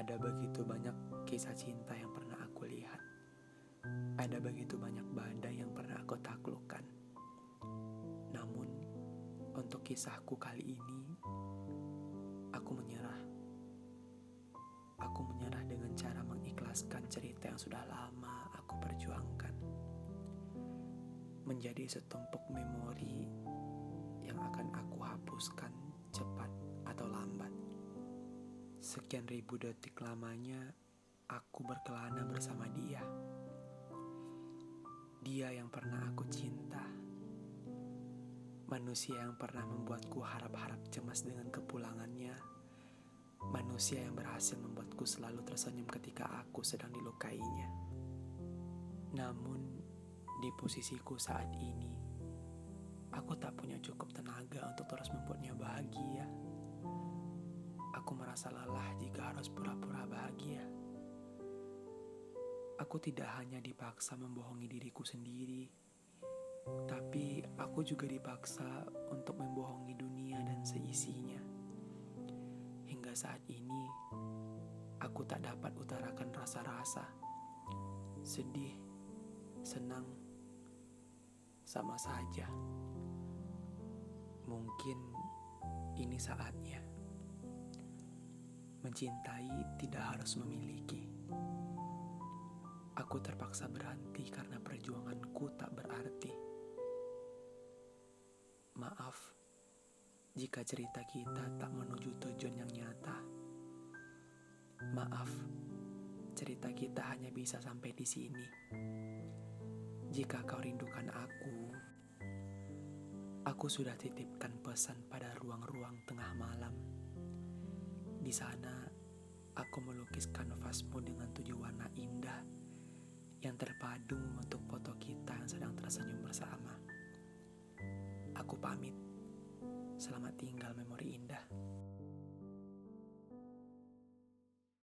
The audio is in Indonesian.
Ada begitu banyak kisah cinta yang pernah aku lihat. Ada begitu banyak badai yang pernah aku taklukkan. Namun, untuk kisahku kali ini, aku menyerah. Aku menyerah dengan cara mengikhlaskan cerita yang sudah lama aku perjuangkan. Menjadi setumpuk memori yang akan aku hapuskan Sekian ribu detik lamanya, aku berkelana bersama dia. Dia yang pernah aku cinta. Manusia yang pernah membuatku harap-harap cemas dengan kepulangannya. Manusia yang berhasil membuatku selalu tersenyum ketika aku sedang dilukainya. Namun, di posisiku saat ini, aku tak punya cukup Aku merasa lelah jika harus pura-pura bahagia. Aku tidak hanya dipaksa membohongi diriku sendiri, tapi aku juga dipaksa untuk membohongi dunia dan seisinya. Hingga saat ini, aku tak dapat utarakan rasa-rasa sedih, senang, sama saja. Mungkin ini saatnya. Mencintai tidak harus memiliki. Aku terpaksa berhenti karena perjuanganku tak berarti. Maaf jika cerita kita tak menuju tujuan yang nyata. Maaf, cerita kita hanya bisa sampai di sini. Jika kau rindukan aku, aku sudah titipkan pesan pada ruang-ruang tengah malam di sana, aku melukis kanvasmu dengan tujuh warna indah yang terpadu membentuk foto kita yang sedang tersenyum bersama. Aku pamit. Selamat tinggal memori indah.